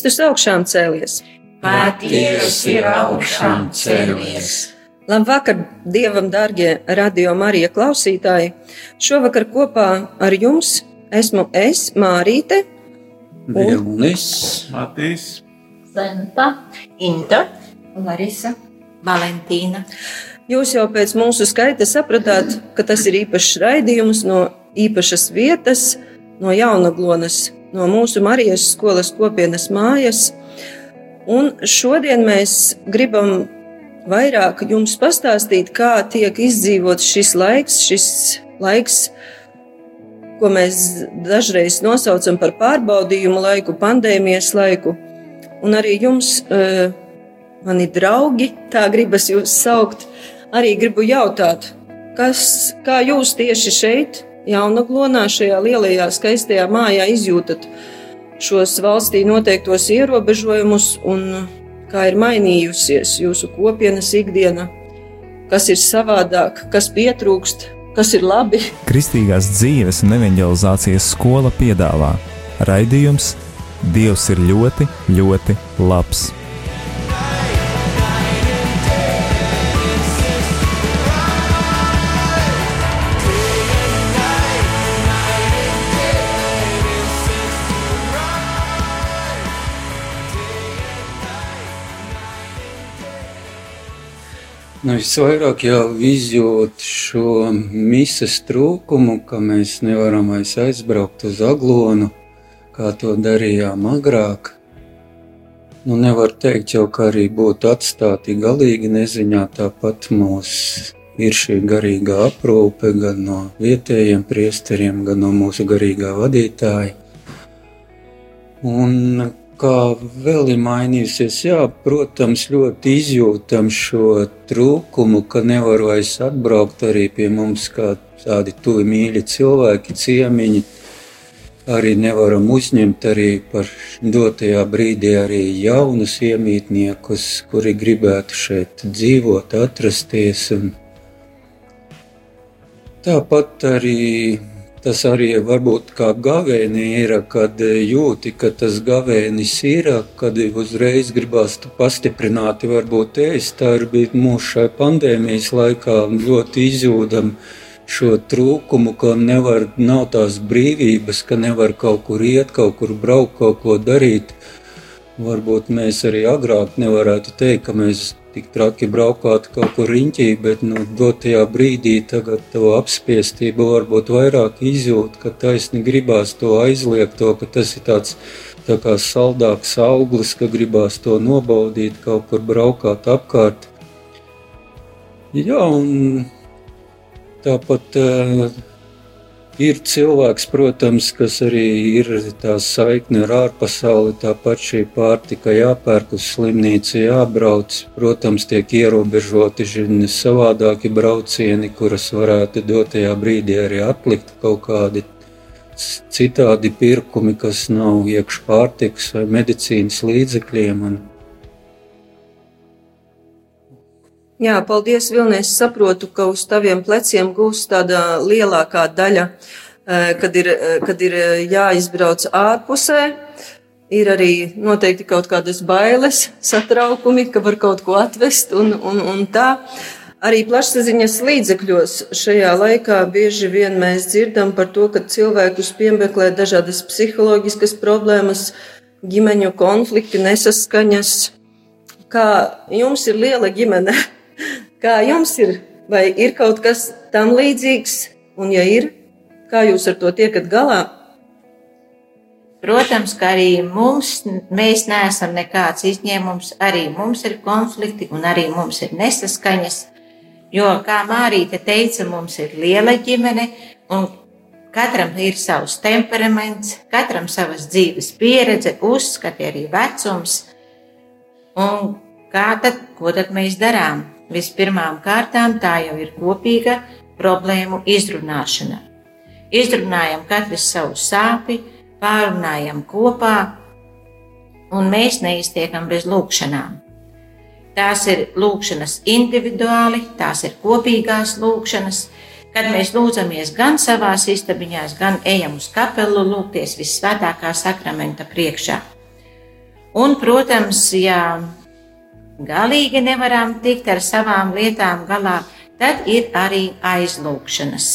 Kristus augšām cēlies. Patiesi ir augšām cēlies. Labvakar, Dievam, dārgie radio Marija klausītāji! Šovakar kopā ar jums esmu es, Mārīte, Vilnis, Matīs, Santa, Inta, Larisa, Valentīna. Jūs jau pēc mūsu skaita sapratāt, ka tas ir īpašs raidījums no īpašas vietas, no Jaunaglonas, no mūsu Marijas skolas kopienas mājas. Un šodien mēs gribam vairāk jums pastāstīt, kā tiek izdzīvots šis laiks, šis laiks, ko mēs dažreiz nosaucam par pārbaudījumu laiku, pandēmijas laiku. Un arī jums, eh, mani draugi, tā gribas jūs saukt, arī gribu jautāt, kas, kā jūs tieši šeit, Jaunaglonā, šajā lielajā, skaistajā mājā izjūtat šos valstī noteiktos ierobežojumus un kā ir mainījusies jūsu kopienas ikdiena, kas ir savādāk, kas pietrūkst, kas ir labi. Kristīgās dzīves un evanģelizācijas skola piedāvā raidījums Dievs ir ļoti, ļoti labs. Nu, visvairāk jau izjūt šo misijas trūkumu, ka mēs nevaram vairs aizbraukt uz aglonu, kā to darījām agrāk. Nu, nevar teikt jau, ka arī būtu atstāti galīgi neziņā, tāpat mūs ir šī garīgā aprūpe gan no vietējiem priesteriem, gan no mūsu garīgā vadītāja. Un kā vēl ir mainījusies, jā, protams, ļoti izjūtam šo trūkumu, ka nevar vairs atbraukt arī pie mums kā tādi tuvi mīļi cilvēki, ciemiņi. Arī nevaram uzņemt arī par dotajā brīdī arī jaunus iemītniekus, kuri gribētu šeit dzīvot, atrasties. Un tāpat arī Tas arī varbūt kā gavēni ir, kad jūti, ka tas gavēnis ir, kad uzreiz gribās pastiprināti varbūt ēst. Tā ir bija mūsu šai pandēmijas laikā ļoti izjūdama šo trūkumu, ka nevar, nav tās brīvības, ka nevar kaut kur iet, kaut kur braukt, kaut ko darīt. Varbūt mēs arī agrāk nevarētu teikt, ka mēs tik traki braukāt kaut kur riņķī, bet nu, dotajā brīdī tagad to apspiestību varbūt vairāk izjūt, ka taisni gribās to aizliegt, to, ka tas ir tāds tā kā saldāks auglis, ka gribās to nobaudīt, kaut kur braukāt apkārt. Jā, un tāpat uh, Ir cilvēks, protams, kas arī ir tā saikne ar ārpasauli, tāpat šī pārtika jāpērk uz slimnīcu, jābrauc. Protams, tiek ierobežoti žini savādāki braucieni, kuras varētu dotajā brīdī arī atlikt kaut kādi citādi pirkumi, kas nav iekš pārtiks vai medicīnas līdzekļiem. Un Jā, paldies, Vilnieks. Es saprotu, ka uz taviem pleciem gūs tāda lielākā daļa, eh, kad ir, eh, kad ir eh, jāizbrauc ārpusē. Ir arī noteikti kaut kādas bailes, satraukumi, ka var kaut ko atvest un, un, un tā. Arī plašsaziņas līdzekļos šajā laikā bieži vien mēs dzirdam par to, ka cilvēkus piemeklē dažādas psiholoģiskas problēmas, ģimeņu konflikti, nesaskaņas. Kā jums ir liela ģimene? Kā jums ir? Vai ir kaut kas tam līdzīgs? Un, ja ir, kā jūs ar to tiekat galā? protams, ka arī mums, mēs neesam nekāds izņēmums, arī mums ir konflikti un arī mums ir nesaskaņas. Jo, kā Mārīte teica, mums ir liela ģimene un katram ir savs temperaments, katram savas dzīves pieredze, uzskati arī vecums. Un kā tad, ko tad mēs darām? Vispirmām kārtām tā jau ir kopīga problēmu izrunāšana. Izrunājam katrs savu sāpi, pārunājam kopā, un mēs neiztiekam bez lūkšanām. Tās ir lūkšanas individuāli, tās ir kopīgās lūkšanas, kad mēs lūdzamies gan savā istabiņās, gan ejam uz kapelu lūgties visvētākā sakramenta priekšā. Un, protams, ja galīgi nevaram tikt ar savām lietām galā, tad ir arī aizlūkšanas.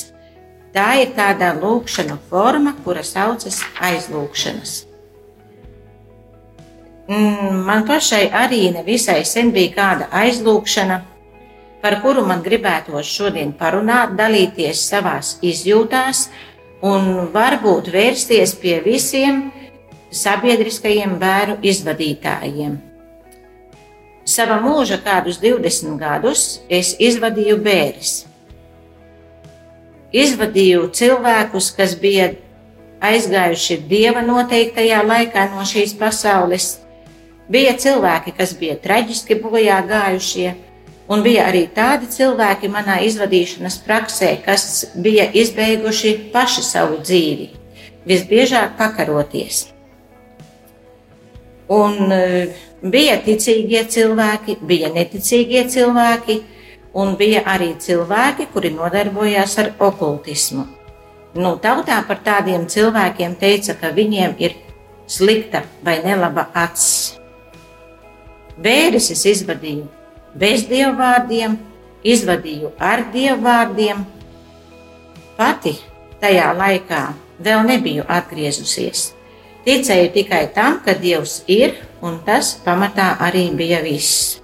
Tā ir tāda lūkšana forma, kura saucas aizlūkšanas. Mm, Man pašai arī nevisai sen bija kāda aizlūkšana, par kuru man gribētos šodien parunāt, dalīties savās izjūtās un varbūt vērsties pie visiem sabiedriskajiem bērnu izvadītājiem. Sava mūža kādus 20 gadus es izvadīju bērnus. Izvadīju cilvēkus, kas bija aizgājuši dieva noteiktajā laikā no šīs pasaules. Bija cilvēki, kas bija traģiski bojā gājušie, un bija arī tādi cilvēki manā izvadīšanas praksē, kas bija izbeiguši paši savu dzīvi, visbiežāk pakaroties. Un e, bija ticīgie cilvēki, bija neticīgie cilvēki, un bija arī cilvēki, kuri nodarbojās ar okultismu. Nu, tautā par tādiem cilvēkiem teica, ka viņiem ir slikta vai nelaba acis. Bēris es izvadīju bez dievvvārdiem, izvadīju ar dievvvārdiem. Pati tajā laikā vēl nebiju atgriezusies. Ticēju tikai tam, ka Dievs ir, un tas pamatā arī bija viss.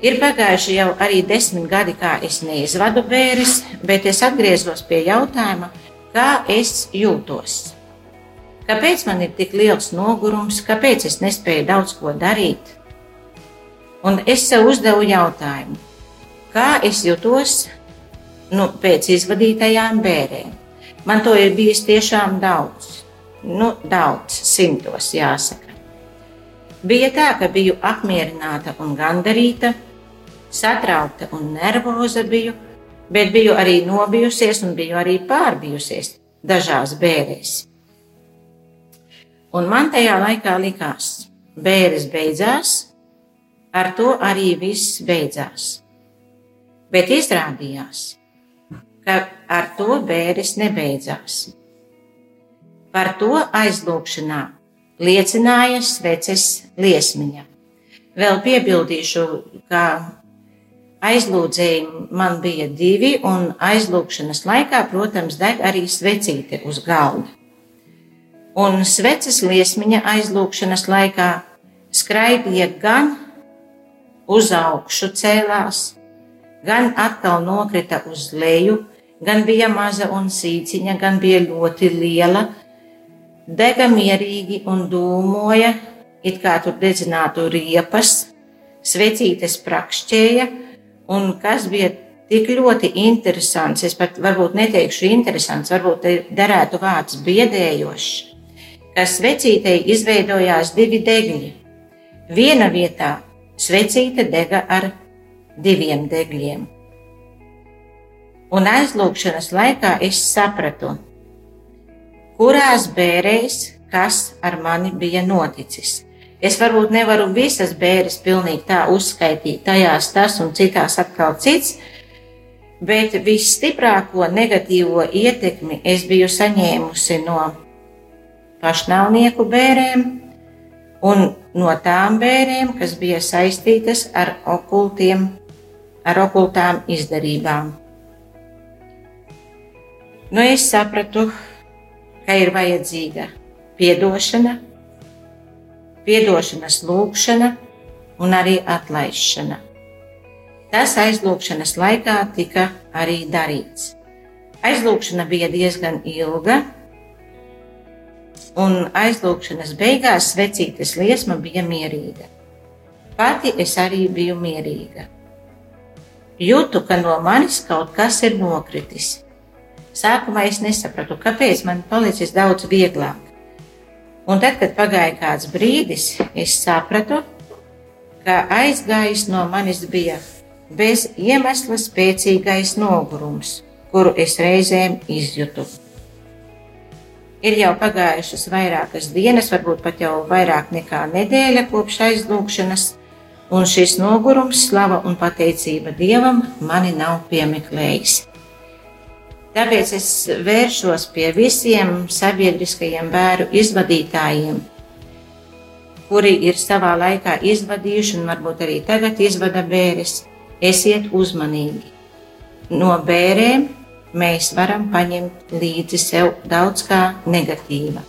Ir pagājuši jau arī desmit gadi, kā es neizvadu bērres, bet es atgriezos pie jautājuma, kā es jūtos. Kāpēc man ir tik liels nogurums, kāpēc es nespēju daudz ko darīt? Un es sev uzdevu jautājumu, kā es jūtos nu, pēc izvadītajām bērēm. Man to ir bijis tiešām daudz, nu, daudz, simtos jāsaka. Bija tā, ka biju apmierināta un gandarīta, satraukta un nervoza biju, bet biju arī nobijusies un biju arī pārbijusies dažās bērēs. Un man tajā laikā likās, bērres beidzās, ar to arī viss beidzās. Bet izrādījās, ka ar to bērres nebeidzās. Par to aizlūkšanā liecināja sveces liesmiņa. Vēl piebildīšu, ka aizlūdzēji man bija divi, un aizlūkšanas laikā, protams, deg arī svecīte uz galda. Un sveces liesmiņa aizlūkšanas laikā skraidīja gan uz augšu cēlās, gan atkal nokrita uz leju, gan bija maza un sīciņa, gan bija ļoti liela, dega mierīgi un dūmoja, it kā tur dedzinātu riepas, svecītes prakšķēja, un kas bija tik ļoti interesants, es pat varbūt neteikšu interesants, varbūt derētu vārds biedējošs, ka svecītei izveidojās divi degļi. Viena vietā svecīte dega ar diviem degļiem. Un aizlūkšanas laikā es sapratu, kurās bērēs kas ar mani bija noticis. Es varbūt nevaru visas bērres pilnīgi tā uzskaitīt, tajās tas un citās atkal cits, bet visstiprāko negatīvo ietekmi es biju saņēmusi no pašnāvnieku bērēm un no tām bērēm, kas bija saistītas ar okultiem, ar okultām izdarībām. Nu, es sapratu, ka ir vajadzīga atdošana, atdošanas lūgšana un arī atlaišana. Tas aizlūgšanas laikā tika arī darīts. Aizlūgšana bija diezgan ilga, un aizlūgšanas beigās svecītes liesma bija mierīga. Pati es arī biju mierīga. Jūtu, ka no manis kaut kas ir nokritis. Sākumā es nesapratu, kāpēc man palicis daudz vieglāk. Un tad, kad pagāja kāds brīdis, es sapratu, ka aizgājis no manis bija bez iemesla spēcīgais nogurums, kuru es reizēm izjūtu. Ir jau pagājušas vairākas dienas, varbūt pat jau vairāk nekā nedēļa kopš aizlūgšanas, un šis nogurums, slava un pateicība Dievam mani nav piemeklējis. Tāpēc es vēršos pie visiem sabiedriskajiem bērnu izvadītājiem, kuri ir savā laikā izvadījuši un varbūt arī tagad izvada bērres. Esiet uzmanīgi. No bērēm mēs varam paņemt līdzi sev daudz kā negatīva.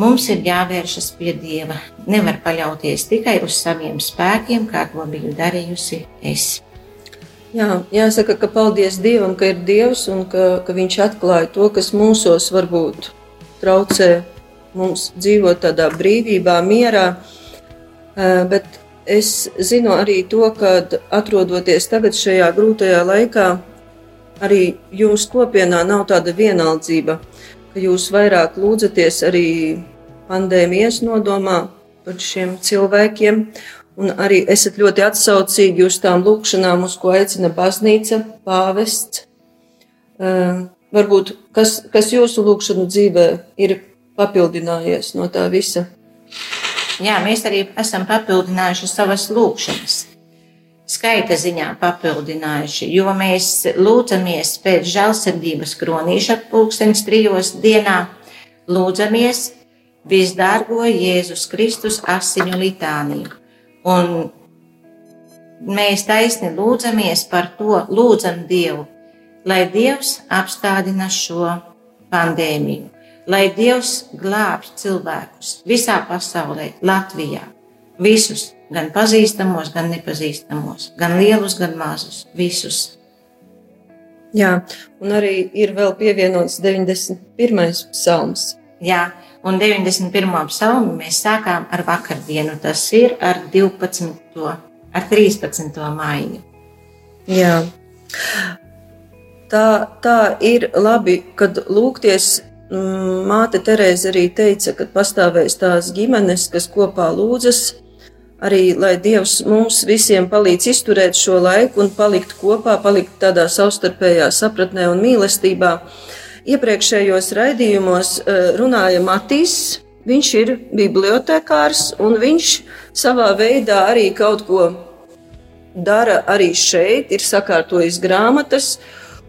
Mums ir jāvēršas pie Dieva. Nevar paļauties tikai uz saviem spēkiem, kā to biju darījusi es. Jā, jāsaka, ka paldies Dievam, ka ir Dievs un ka, ka Viņš atklāja to, kas mūsos varbūt traucē mums dzīvot tādā brīvībā, mierā. Bet es zinu arī to, ka atrodoties tagad šajā grūtajā laikā, arī jūsu kopienā nav tāda vienaldzība, ka jūs vairāk lūdzaties arī pandēmijas nodomā par šiem cilvēkiem. Un arī esat ļoti atsaucīgi uz tām lūkšanām, uz ko aicina baznīca, pāvests. Uh, varbūt kas, kas jūsu lūkšanu dzīvē ir papildinājies no tā visa? Jā, mēs arī esam papildinājuši savas lūkšanas. Skaita ziņā papildinājuši, jo mēs lūdzamies pēc žēlsirdības kronīša pulkstenis trijos dienā, lūdzamies visdārgo Jēzus Kristus asiņu litāniju. Un mēs taisni lūdzamies par to, lūdzam Dievu, lai Dievs apstādina šo pandēmiju, lai Dievs glābj cilvēkus visā pasaulē, Latvijā, visus, gan pazīstamos, gan nepazīstamos, gan lielus, gan mazus, visus. Jā, un arī ir vēl pievienots 91. psalms. Jā, un 91. psalmu mēs sākām ar vakardienu, tas ir ar 12. ar 13. māju. Jā. Tā, tā ir labi, kad lūgties. mm, Māte Terēza arī teica, ka pastāvēs tās ģimenes, kas kopā lūdzas, arī lai Dievs mums visiem palīdz izturēt šo laiku un palikt kopā, palikt tādā savstarpējā sapratnē un mīlestībā. Iepriekšējos raidījumos eh, runāja Matīs, viņš ir bibliotekārs un viņš savā veidā arī kaut ko dara arī šeit, ir sakārtojis grāmatas,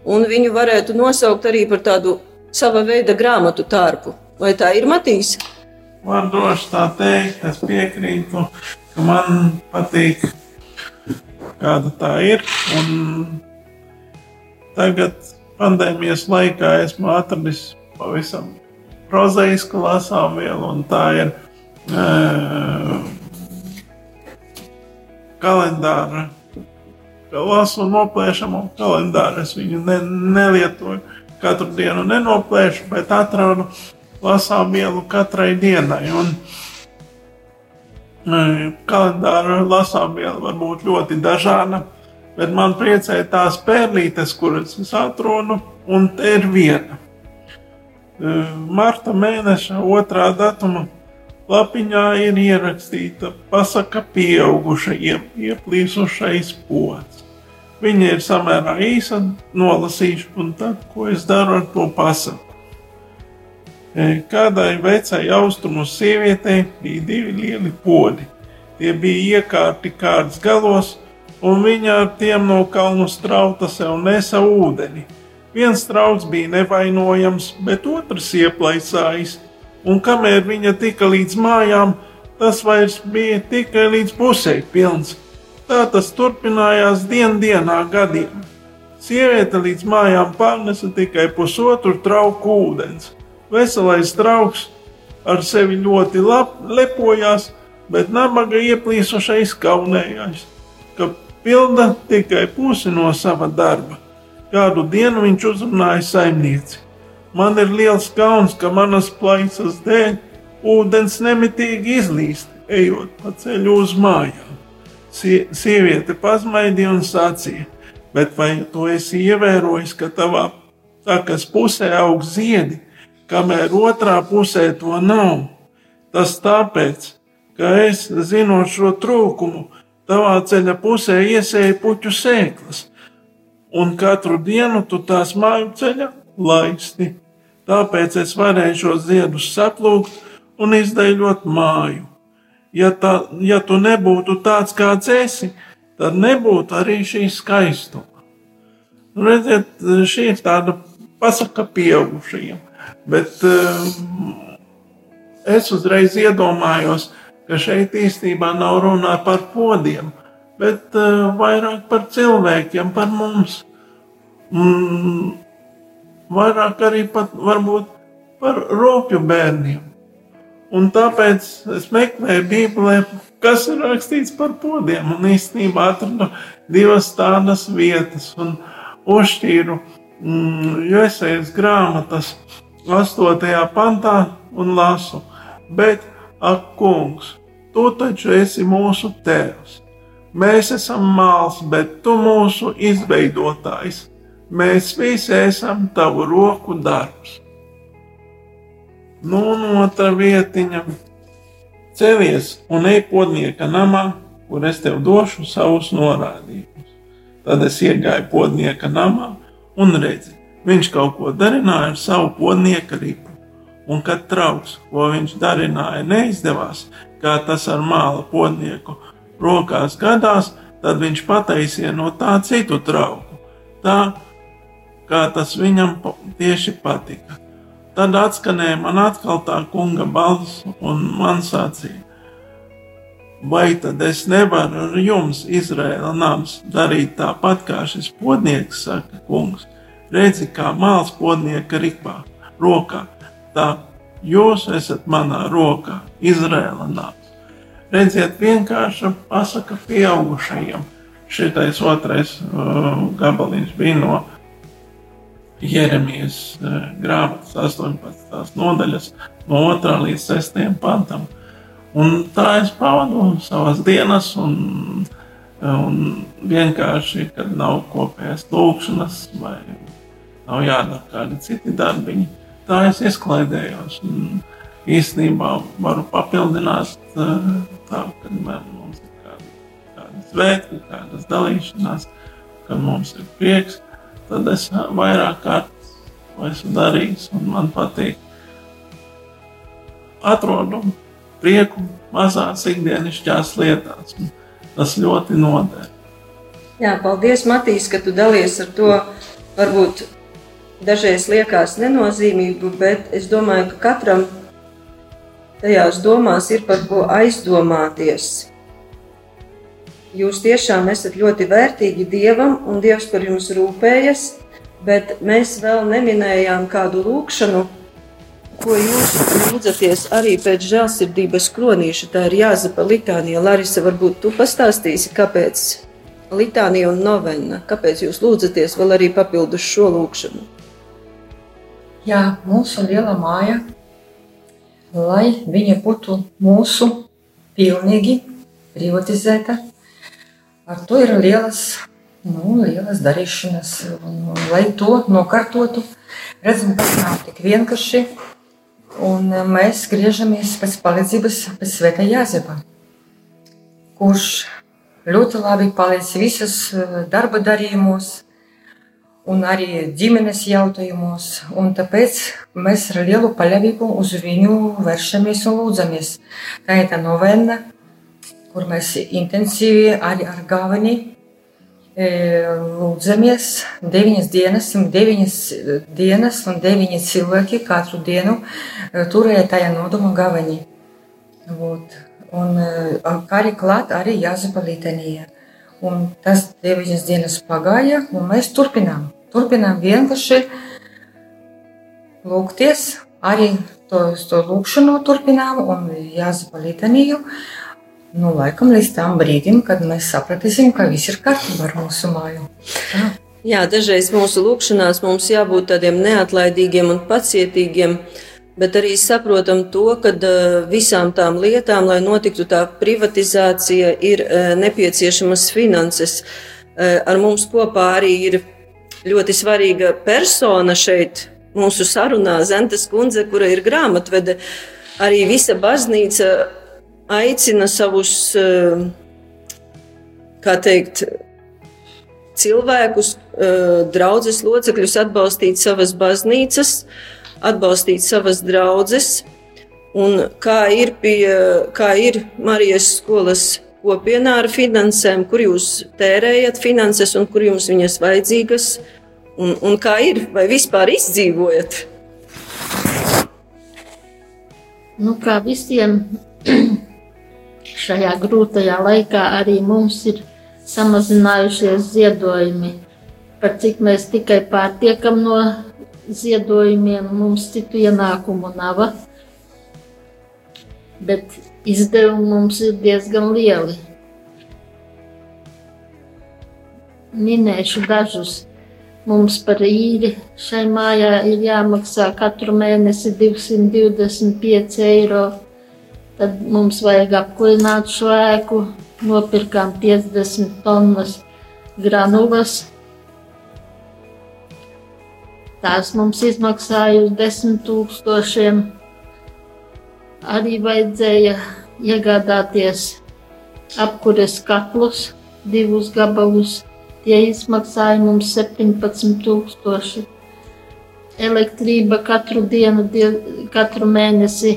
un viņu varētu nosaukt arī par tādu sava veida grāmatu tārpu. Vai tā ir Matīs? Var droši tā teikt, es piekrītu, ka man patīk, kāda tā ir. Un tagad, pandēmijas laikā, esmu atradis pavisam prozaisku lasām vielu, un tā ir uh, kalendāra. Lasu noplēšamu kalendāru. Es viņu ne, nelietoju katru dienu, nenoplēšu, bet atradu lasām vielu katrai dienai. Un, e, kalendāra lasām viela var būt ļoti dažāda, bet man priecē tās pērlītes, kuras es atrunu, un te ir viena. E, Marta mēneša otrā datuma lapiņā ir ierakstīta pasaka pieaugušajiem ieplīsušais pods. Viņa ir samērā īsa, nolasīšu, un tad, ko es daru ar to pasaku. E, Kādai vecai austrumu sievietei bija divi lieli podi. Tie bija iekārti kārtas galos, un viņa ar tiem no kalnu strauta sev nesa ūdeni. Viens strauts bija nevainojams, bet otrs ieplaisājis, un kamēr viņa tika līdz mājām, tas vairs bija tikai līdz pusē pilns. Tā tas turpinājās dien dienā gadiem. Sieviete līdz mājām pārnesa tikai pusotru trauku ūdens. Veselais trauks ar sevi ļoti lab, lepojās, bet nabaga ieplīsušais kaunējās, ka pilda tikai pusi no sava darba. Kādu dienu viņš uzrunāja saimnieci. Man ir liels kauns, ka manas plaisas dēļ ūdens nemitīgi izlīst, ejot pa ceļu uz mājām. Sie sieviete pazmaidīja un sacīja, bet vai tu esi ievērojis, ka tavā sakas pusē aug ziedi, kamēr otrā pusē to nav? Tas tāpēc, ka es, zinot šo trūkumu, tavā ceļa pusē iesēju puķu sēklas, un katru dienu tu tās māju ceļa laisti. Tāpēc es varēju šos ziedus saplūkt un izdeļot māju. Ja, tā, ja tu nebūtu tāds, kāds esi, tad nebūtu arī šī skaistuma. Nu, redziet, šī ir tāda pasaka pieaugušajiem, bet uh, es uzreiz iedomājos, ka šeit īstenībā nav runa par podiem, bet uh, vairāk par cilvēkiem, par mums. Mm, vairāk arī pat varbūt par rūpju bērniem. Un tāpēc es meklēju Bībelē, kas ir rakstīts par podiem, un īstenībā atradu divas tādas vietas, un uzšķīru mm, Jēzus grāmatas 8. pantā un lasu. Bet, ak, kungs, tu taču esi mūsu tēvs. Mēs esam māls, bet tu mūsu izveidotājs. Mēs visi esam tavu roku darbs. Nu, un otra vietiņa - celies un ej podnieka namā, kur es tev došu savus norādījumus. Tad es iegāju podnieka namā un redzu, viņš kaut ko darināja ar savu podnieka ripu. Un kad trauks, ko viņš darināja, neizdevās, kā tas ar māla podnieku rokās gadās, tad viņš pataisīja no tā citu trauku, tā kā tas viņam tieši patika. Tad atskanēja man atkal tā kunga balss, un man sacīja, vai tad es nevaru ar jums, Izraēla nams, darīt tāpat kā šis podnieks, saka kungs. Redzi, kā māls podnieka rikpā, rokā, tā jūs esat manā rokā, Izraēla nams. Redziet, vienkārši pasaka pieaugušajiem. Šitais otrais uh, gabaliņš bija no Jeremijas eh, grāmatas 18. nodaļas, no 2. līdz 6. pantam. Un tā es pavadu savas dienas, un, un vienkārši, kad nav kopējas lūkšanas, vai nav jādara kādi citi darbiņi, tā es izklaidējos. Un īstenībā varu papildināt eh, tā, kad mums ir kādi, kādi svētki, kādas dalīšanās, kad mums ir prieks tad es vairāk kārt to esmu darījis, un man patīk. Atrodu prieku mazās ikdienišķās lietās, tas ļoti noder. Jā, paldies, Matīs, ka tu dalies ar to. Varbūt dažreiz liekas nenozīmīgu, bet es domāju, ka katram tajās domās ir par ko aizdomāties. Jūs tiešām esat ļoti vērtīgi Dievam, un Dievs par jums rūpējas, bet mēs vēl neminējām kādu lūkšanu, ko jūs lūdzaties arī pēc žēlsirdības kronīša. Tā ir Jāzepa litānija. Larisa, varbūt tu pastāstīsi, kāpēc litānija un novena, kāpēc jūs lūdzaties vēl arī papildus šo lūkšanu? Jā, mūsu liela māja, lai viņa būtu mūsu pilnīgi privatizēta, Ar to ir lielas, nu, lielas darīšanas, un, lai to nokārtotu. Redzam, kas nav tik vienkārši, un mēs griežamies pēc palīdzības pēc Svētā Jāzepa, kurš ļoti labi palīdz visos eh, darba darījumos, un arī ģimenes jautājumos. Un tāpēc mēs ar lielu paļāvību uz viņu vēršamies un lūdzamies. Tā ir tā novena, kur mēs intensīvi arī ar galveni e, lūdzamies deviņas dienas, deviņas dienas un deviņi cilvēki katru dienu e, turēja tajā nodoma galveni. Vot. Un e, kā arī klāt arī Jāzepa litanija. Un tas deviņas dienas pagāja, un mēs turpinām. Turpinām vienkārši lūgties, arī to, to lūkšanu turpinām un Jāzepa litaniju. Nu, laikam līdz tam brīdim, kad mēs sapratīsim, ka viss ir kārtībā ar mūsu māju. Tā. Jā, dažreiz mūsu lūkšanās mums jābūt tādiem neatlaidīgiem un pacietīgiem, bet arī saprotam to, ka visām tām lietām, lai notiktu tā privatizācija, ir nepieciešamas finanses. Ar mums kopā arī ir ļoti svarīga persona šeit, mūsu sarunā, Zentas kundze, kura ir grāmatvede. Arī visa baznīca aicina savus, kā teikt, cilvēkus, draugus locekļus atbalstīt savas baznīcas, atbalstīt savas draugas. Un kā ir, pie, kā ir Marijas skolas kopienā ar finansēm, kur jūs tērējat finanses un kur jums viņas vajadzīgas, un, un kā ir, vai vispār izdzīvojat? Nu, kā visiem šajā grūtajā laikā arī mums ir samazinājušies ziedojumi. Par cik mēs tikai pārtiekam no ziedojumiem, mums citu ienākumu nav. Bet izdevumi mums ir diezgan lieli. Minēšu dažus. Mums par īri šai mājā ir jāmaksā katru mēnesi 225 eiro. Tad mums vajag apkurināt šo ēku, nopirkām 50 tonnas granulas. Tās mums izmaksāja uz 10 tūkstošiem. Arī vajadzēja iegādāties apkures katlus, divus gabalus. Tie izmaksāja mums 17 tūkstoši. Elektrība katru dienu, katru mēnesi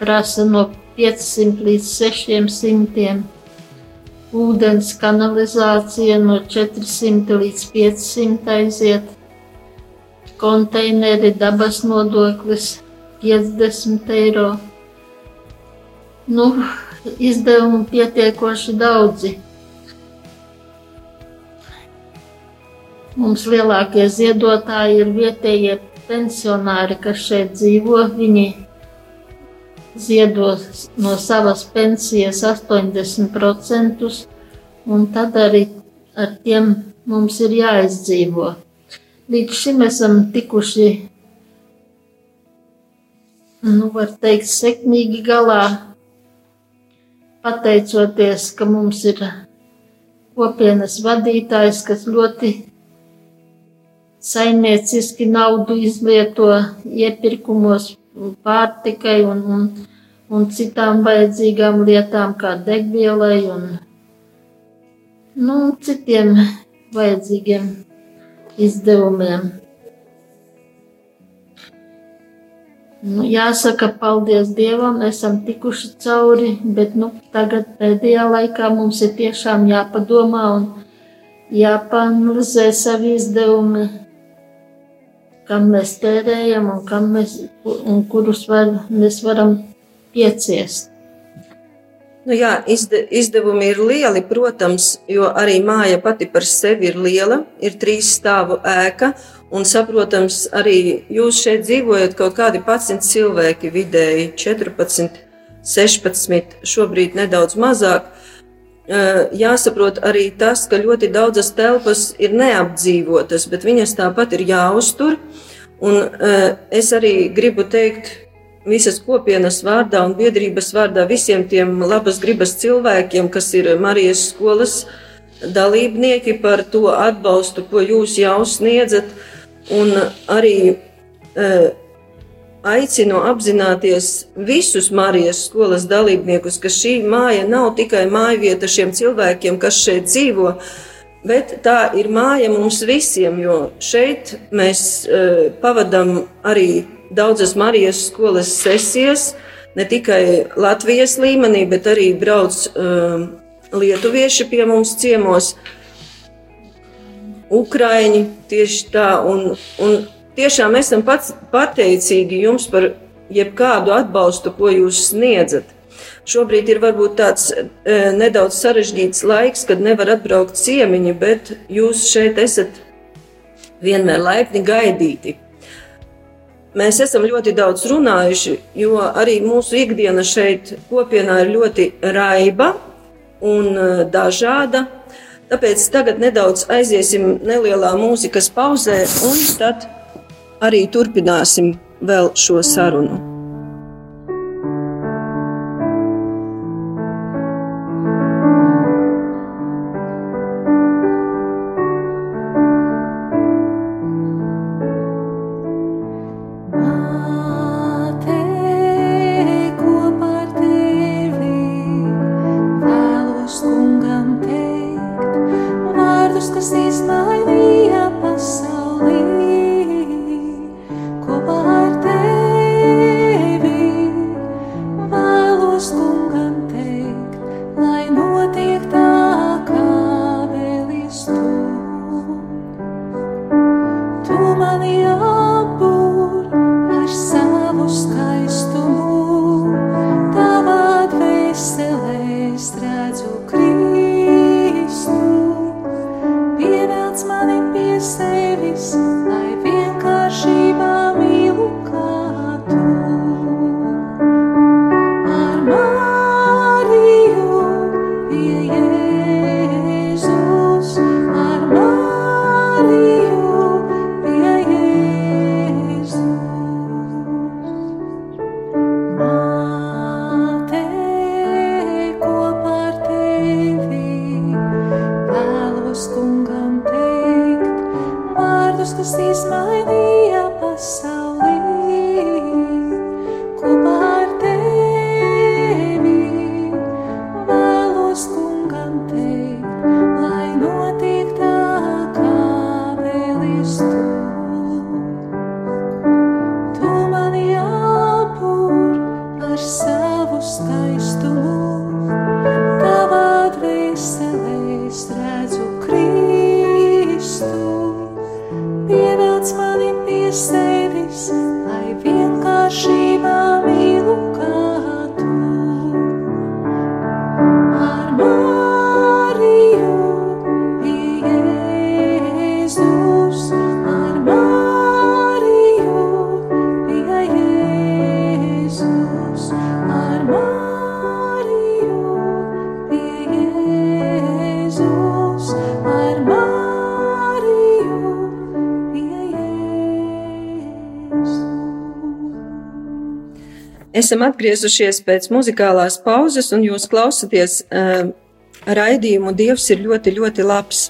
prasa no 500 līdz 600. Ūdens kanalizācija no 400 līdz 500 aiziet. Konteineri dabas nodoklis 50 eiro. Nu, izdevumu pietiekoši daudzi. Mums lielākie ziedotāji ir vietējie pensionāri, kas šeit dzīvo. Viņi ziedo no savas pensijas 80%, un tad arī ar tiem mums ir jāizdzīvo. Līdz šim esam tikuši, nu, var teikt, sekmīgi galā, pateicoties, ka mums ir kopienas vadītājs, kas ļoti saimnieciski naudu izlieto iepirkumos pārtikai un, un, un citām vajadzīgām lietām, kā degvielai un nu, citiem vajadzīgiem izdevumiem. Nu, jāsaka, paldies Dievam, esam tikuši cauri, bet nu, tagad pēdējā laikā mums ir tiešām jāpadomā un jāpanalizē savi izdevumi, kam mēs tērējam un, mēs, un kurus var, mēs varam pieciest. Nu jā, izde, izdevumi ir lieli, protams, jo arī māja pati par sevi ir liela. Ir trīs stāvu ēka, un, saprotams, arī jūs šeit dzīvojat kaut kādi 11 cilvēki, vidēji 14, 16, šobrīd nedaudz mazāk. Jāsaprot arī tas, ka ļoti daudzas telpas ir neapdzīvotas, bet viņas tāpat ir jāuztur. Un es arī gribu teikt visas kopienas vārdā un biedrības vārdā visiem tiem labas gribas cilvēkiem, kas ir Marijas skolas dalībnieki par to atbalstu, ko jūs jau sniedzat. Un arī aicinu apzināties visus Marijas skolas dalībniekus, ka šī māja nav tikai māja vieta šiem cilvēkiem, kas šeit dzīvo, bet tā ir māja mums visiem, jo šeit mēs uh, pavadām arī daudzas Marijas skolas sesijas, ne tikai Latvijas līmenī, bet arī brauc uh, lietuvieši pie mums ciemos. Ukraiņi tieši tā, un, un tiešām esam pats pateicīgi jums par jebkādu atbalstu, ko jūs sniedzat. Šobrīd ir varbūt tāds e, nedaudz sarežģīts laiks, kad nevar atbraukt ciemiņi, bet jūs šeit esat vienmēr laipni gaidīti. Mēs esam ļoti daudz runājuši, jo arī mūsu ikdiena šeit kopienā ir ļoti raiba un e, dažāda. Tāpēc tagad nedaudz aiziesim nelielā mūzikas pauzē, un tad arī turpināsim vēl šo sarunu. Esam atgriezušies pēc muzikālās pauzes, un jūs klausāties uh, raidījumu Dievs ir ļoti, ļoti labs.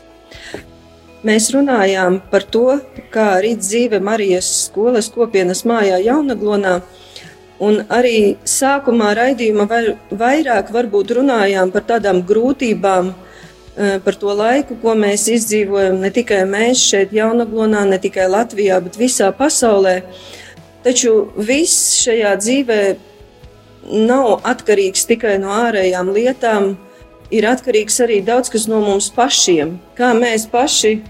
Mēs runājām par to, kā rīt dzīve Marijas skolas kopienas mājā Jaunaglonā, un arī sākumā raidījuma vai, vairāk varbūt runājām par tādām grūtībām, eh, par to laiku, ko mēs izdzīvojam ne tikai mēs šeit Jaunaglonā, ne tikai Latvijā, bet visā pasaulē. Taču viss šajā dzīvē nav atkarīgs tikai no ārējām lietām, ir atkarīgs arī daudz kas no mums pašiem. Kā mēs paši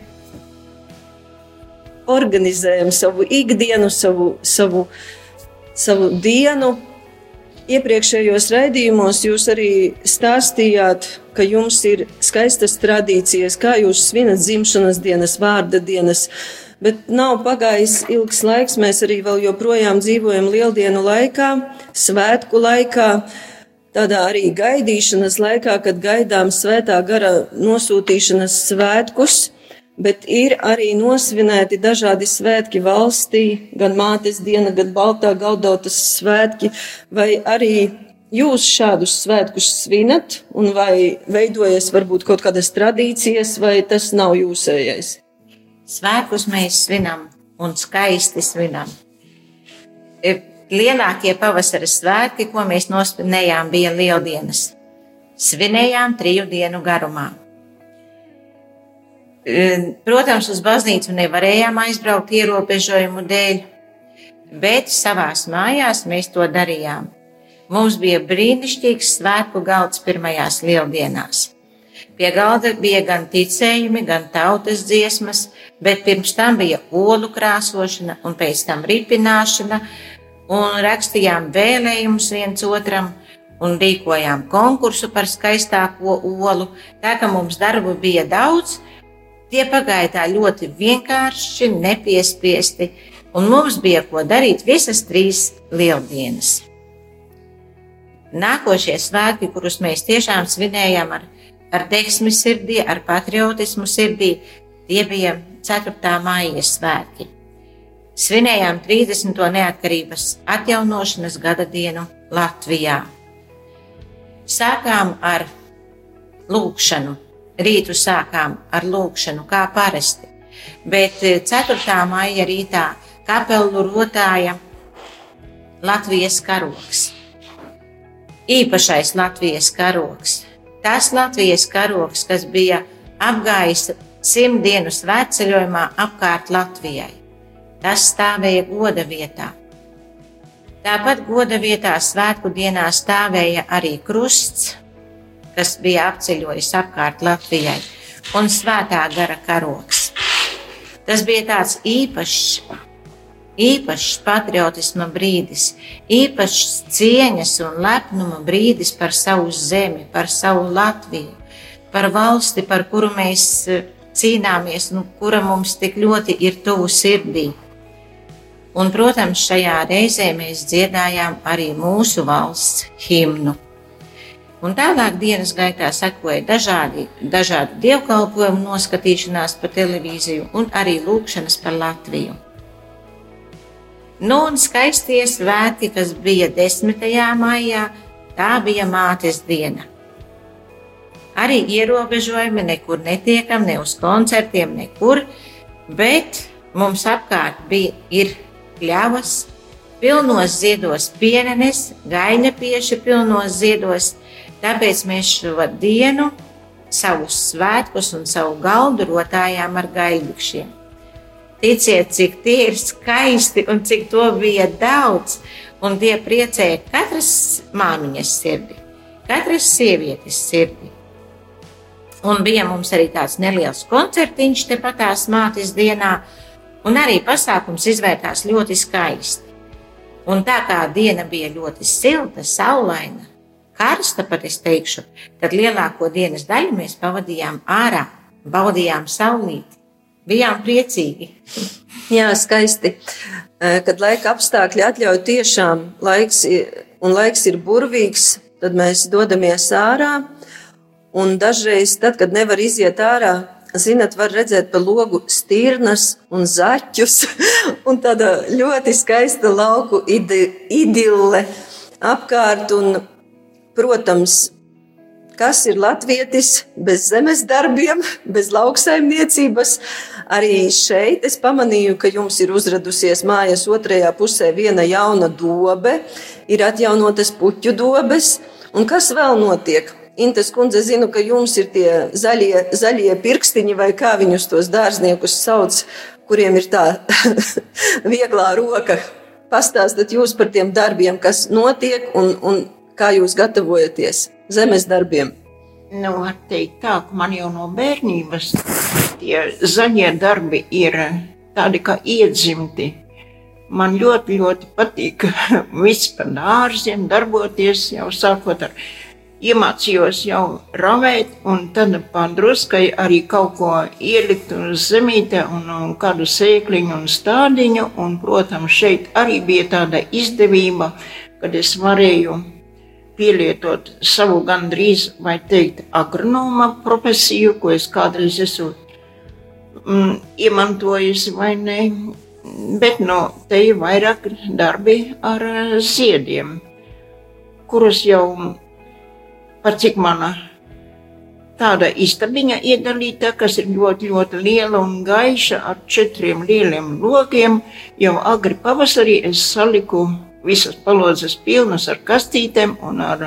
organizējam savu ikdienu, savu, savu, savu dienu. Iepriekšējos raidījumos jūs arī stāstījāt, ka jums ir skaistas tradīcijas, kā jūs svinat dzimšanas dienas, vārda dienas. Bet nav pagājis ilgs laiks, mēs arī vēl joprojām dzīvojam lieldienu laikā, svētku laikā, tādā arī gaidīšanas laikā, kad gaidām svētā gara nosūtīšanas svētkus bet ir arī nosvinēti dažādi svētki valstī, gan mātes diena, gan baltā galdautas svētki, vai arī jūs šādus svētkus svinat, un vai veidojas varbūt kaut kādas tradīcijas, vai tas nav jūsējais? Svētkus mēs svinam un skaisti svinam. Ir Lielākie pavasara svētki, ko mēs nosvinējām, bija lieldienas. Svinējām triju dienu garumā. Protams, uz baznīcu nevarējām aizbraukt ierobežojumu dēļ, bet savās mājās mēs to darījām. Mums bija brīnišķīgs svētku galds pirmajās lieldienās. Pie galda bija gan ticējumi, gan tautas dziesmas, bet pirms tam bija olu krāsošana un pēc tam ripināšana, un rakstījām vēlējumus viens otram, un rīkojām konkursu par skaistāko olu. Tā kā mums darbu bija daudz, tie pagāja tā ļoti vienkārši, nepiespiesti, un mums bija ko darīt visas trīs lieldienas. Nākošie svētki, kurus mēs tiešām svinējām ar ar deksmi sirdī, ar patriotismu sirdī. Tie bija 4. māja svētki. Svinējām 30. neatkarības atjaunošanas gada dienu Latvijā. Sākām ar lūkšanu. Rītu sākām ar lūkšanu, kā parasti, bet 4. maija rītā kapelu rotāja Latvijas karoks. Īpašais Latvijas karoks. Tas Latvijas karoks, kas bija apgājis simt dienu svētceļojumā apkārt Latvijai. Tas stāvēja goda vietā. Tāpat goda vietā svētku dienā stāvēja arī krusts, kas bija apceļojis apkārt Latvijai, un svētā gara karoks. Tas bija tāds īpašs, īpašs patriotisma brīdis, īpašs cieņas un lepnuma brīdis par savu zemi, par savu Latviju, par valsti, par kuru mēs eh, cīnāmies un kura mums tik ļoti ir tuvu sirdī. Un, protams, šajā reizē mēs dziedājām arī mūsu valsts himnu. Un tālāk dienas gaitā sekoja dažādi, dažādi dievkalpojumu noskatīšanās pa televīziju un arī lūkšanas par Latviju. Nu, un skaistie svētki, kas bija 10. maijā, tā bija mātes diena. Arī ierobežojumi nekur netiekam, ne uz koncertiem, nekur, bet mums apkārt bija ir kļavas, pilnos ziedos pienenes, gaļa pieši pilnos ziedos, Tāpēc mēs šo dienu, savus svētkus un savu galdu rotājām ar gaļbikšiem. Ticiet, cik tie ir skaisti un cik to bija daudz, un tie priecēja katras māmiņas sirdi, katras sievietes sirdi. Un bija mums arī tāds neliels koncertiņš tepatās mātes dienā, un arī pasākums izvērtās ļoti skaisti. Un tā kā diena bija ļoti silta, saulaina, karsta, pat es teikšu, tad lielāko dienas daļu mēs pavadījām ārā, baudījām saulīti, bijām priecīgi. Jā, skaisti. Kad laika apstākļi atļauj tiešām laiks un laiks ir burvīgs, tad mēs dodamies ārā. Un dažreiz, tad, kad nevar iziet ārā, zinat, var redzēt pa logu stirnas un zaķus, un tāda ļoti skaista lauku idille apkārt. Un Protams, kas ir latvietis bez zemes darbiem, bez lauksaimniecības. Arī šeit es pamanīju, ka jums ir uzradusies mājas otrajā pusē viena jauna dobe, ir atjaunotas puķu dobes. Un kas vēl notiek? Intes kundze, zinu, ka jums ir tie zaļie, zaļie pirkstiņi, vai kā viņus tos dārzniekus sauc, kuriem ir tā vieglā roka. Pastāstat jūs par tiem darbiem, kas notiek un, un Kā jūs gatavojaties zemes darbiem? Nu, var teikt tā, ka man jau no bērnības tie zaļie darbi ir tādi kā iedzimti. Man ļoti, ļoti patīk viss par dārziem, darboties jau sākot ar iemācījos jau ravēt, un tad pārdruskai arī kaut ko ielikt uz zemīte un, un kādu sēkliņu un stādiņu, un, protams, šeit arī bija tāda izdevība, kad es varēju pielietot savu gandrīz, vai teikt, agronoma profesiju, ko es kādreiz esmu mm, iemantojusi vai ne. Bet no te ir vairāk darbi ar ziediem, kurus jau par cik mana tāda istabiņa iedalīta, kas ir ļoti, ļoti liela un gaiša ar četriem lieliem logiem. Jau agri pavasarī es saliku visas palodzes pilnas ar kastītēm un ar,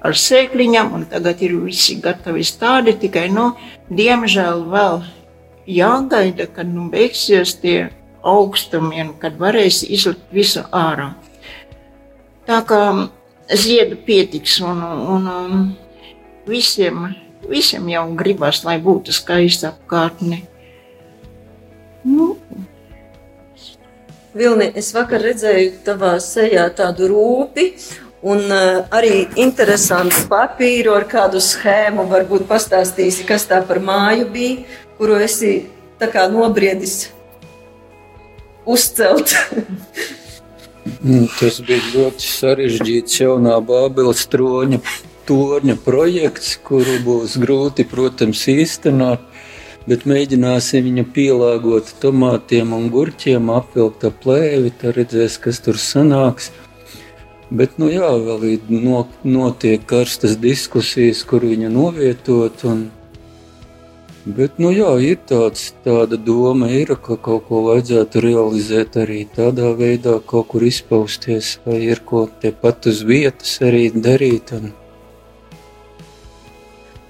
ar sēkliņām, un tagad ir visi gatavi stādi, tikai, nu, diemžēl vēl jāgaida, kad nu beigsies tie augstumi un kad varēs izlikt visu ārā. Tā kā ziedu pietiks un, un, un visiem, visiem jau gribas, lai būtu skaista apkārtne. Vilni, es vakar redzēju tavā sejā tādu rūpi un uh, arī interesantu papīru ar kādu schēmu. Varbūt pastāstīsi, kas tā par māju bija, kuru esi nobriedis uzcelt. Mm, tas bija ļoti sarežģīts jaunā Bābeles troņa torņa projekts, kuru būs grūti, protams, īstenot, bet mēģināsim viņu pielāgot tomātiem un gurķiem, apvilkt ap plēvi, tad redzēs, kas tur sanāks. Bet, nu jā, vēl ir no, notiek karstas diskusijas, kur viņa novietot, un Bet, nu jā, ir tāds, tāda doma, ir, ka kaut ko vajadzētu realizēt arī tādā veidā, kaut kur izpausties, vai ir ko tepat uz vietas arī darīt. Un...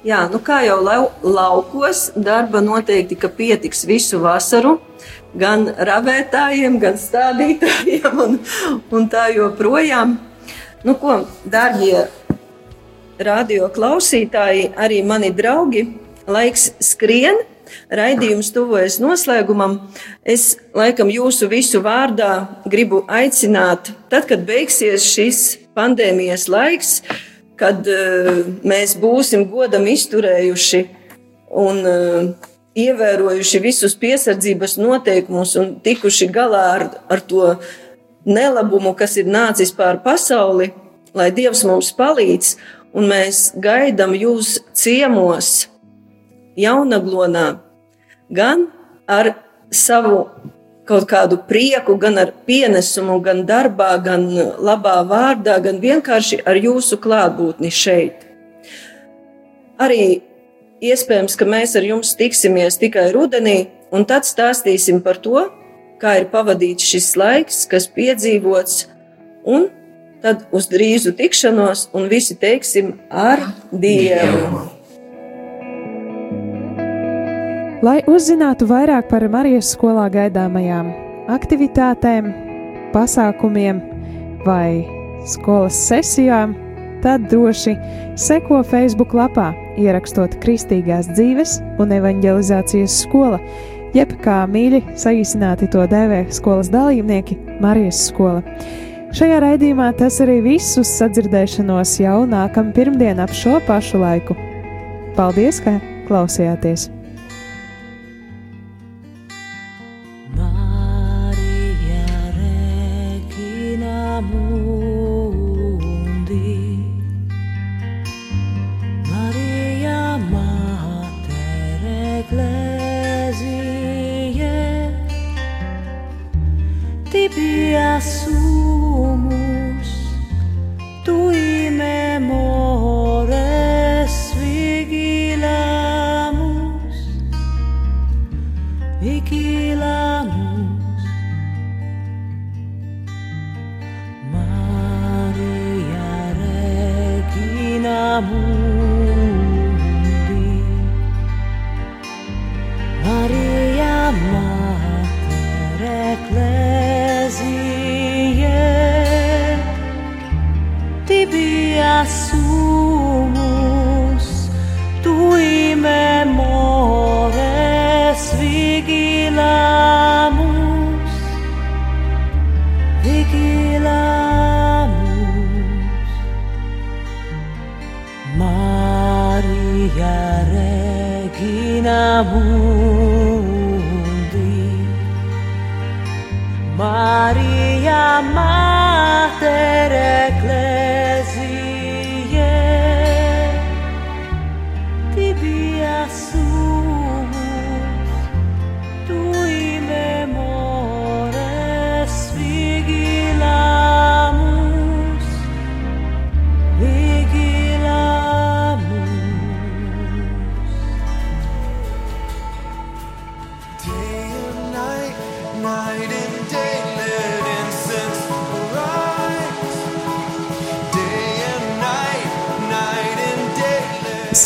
Jā, nu kā jau lau, laukos, darba noteikti pietiks visu vasaru. Gan ravētājiem, gan stādītājiem, un, un tā joprojām. Nu, ko, darbie radio klausītāji, arī mani draugi, Laiks skrien, raidījums tuvojas noslēgumam. Es laikam jūsu visu vārdā gribu aicināt, tad, kad beigsies šis pandēmijas laiks, kad uh, mēs būsim godam izturējuši un uh, ievērojuši visus piesardzības noteikumus un tikuši galā ar, ar to nelabumu, kas ir nācis pār pasauli, lai Dievs mums palīdz, un mēs gaidām jūs ciemos jaunaglonā, gan ar savu kaut kādu prieku, gan ar pienesumu, gan darbā, gan labā vārdā, gan vienkārši ar jūsu klātbūtni šeit. Arī iespējams, ka mēs ar jums tiksimies tikai rudenī, un tad stāstīsim par to, kā ir pavadīts šis laiks, kas piedzīvots, un tad uz drīzu tikšanos, un visi teiksim ar Dievu! Lai uzzinātu vairāk par Marijas skolā gaidāmajām aktivitātēm, pasākumiem vai skolas sesijām, tad droši seko Facebook lapā, ierakstot Kristīgās dzīves un evanģelizācijas skola, jeb kā mīļi saīsināti to dēvē skolas dalībnieki Marijas skola. Šajā raidījumā tas arī viss uz sadzirdēšanos jau nākamā pirmdiena ap šo pašu laiku. Paldies, ka klausījāties!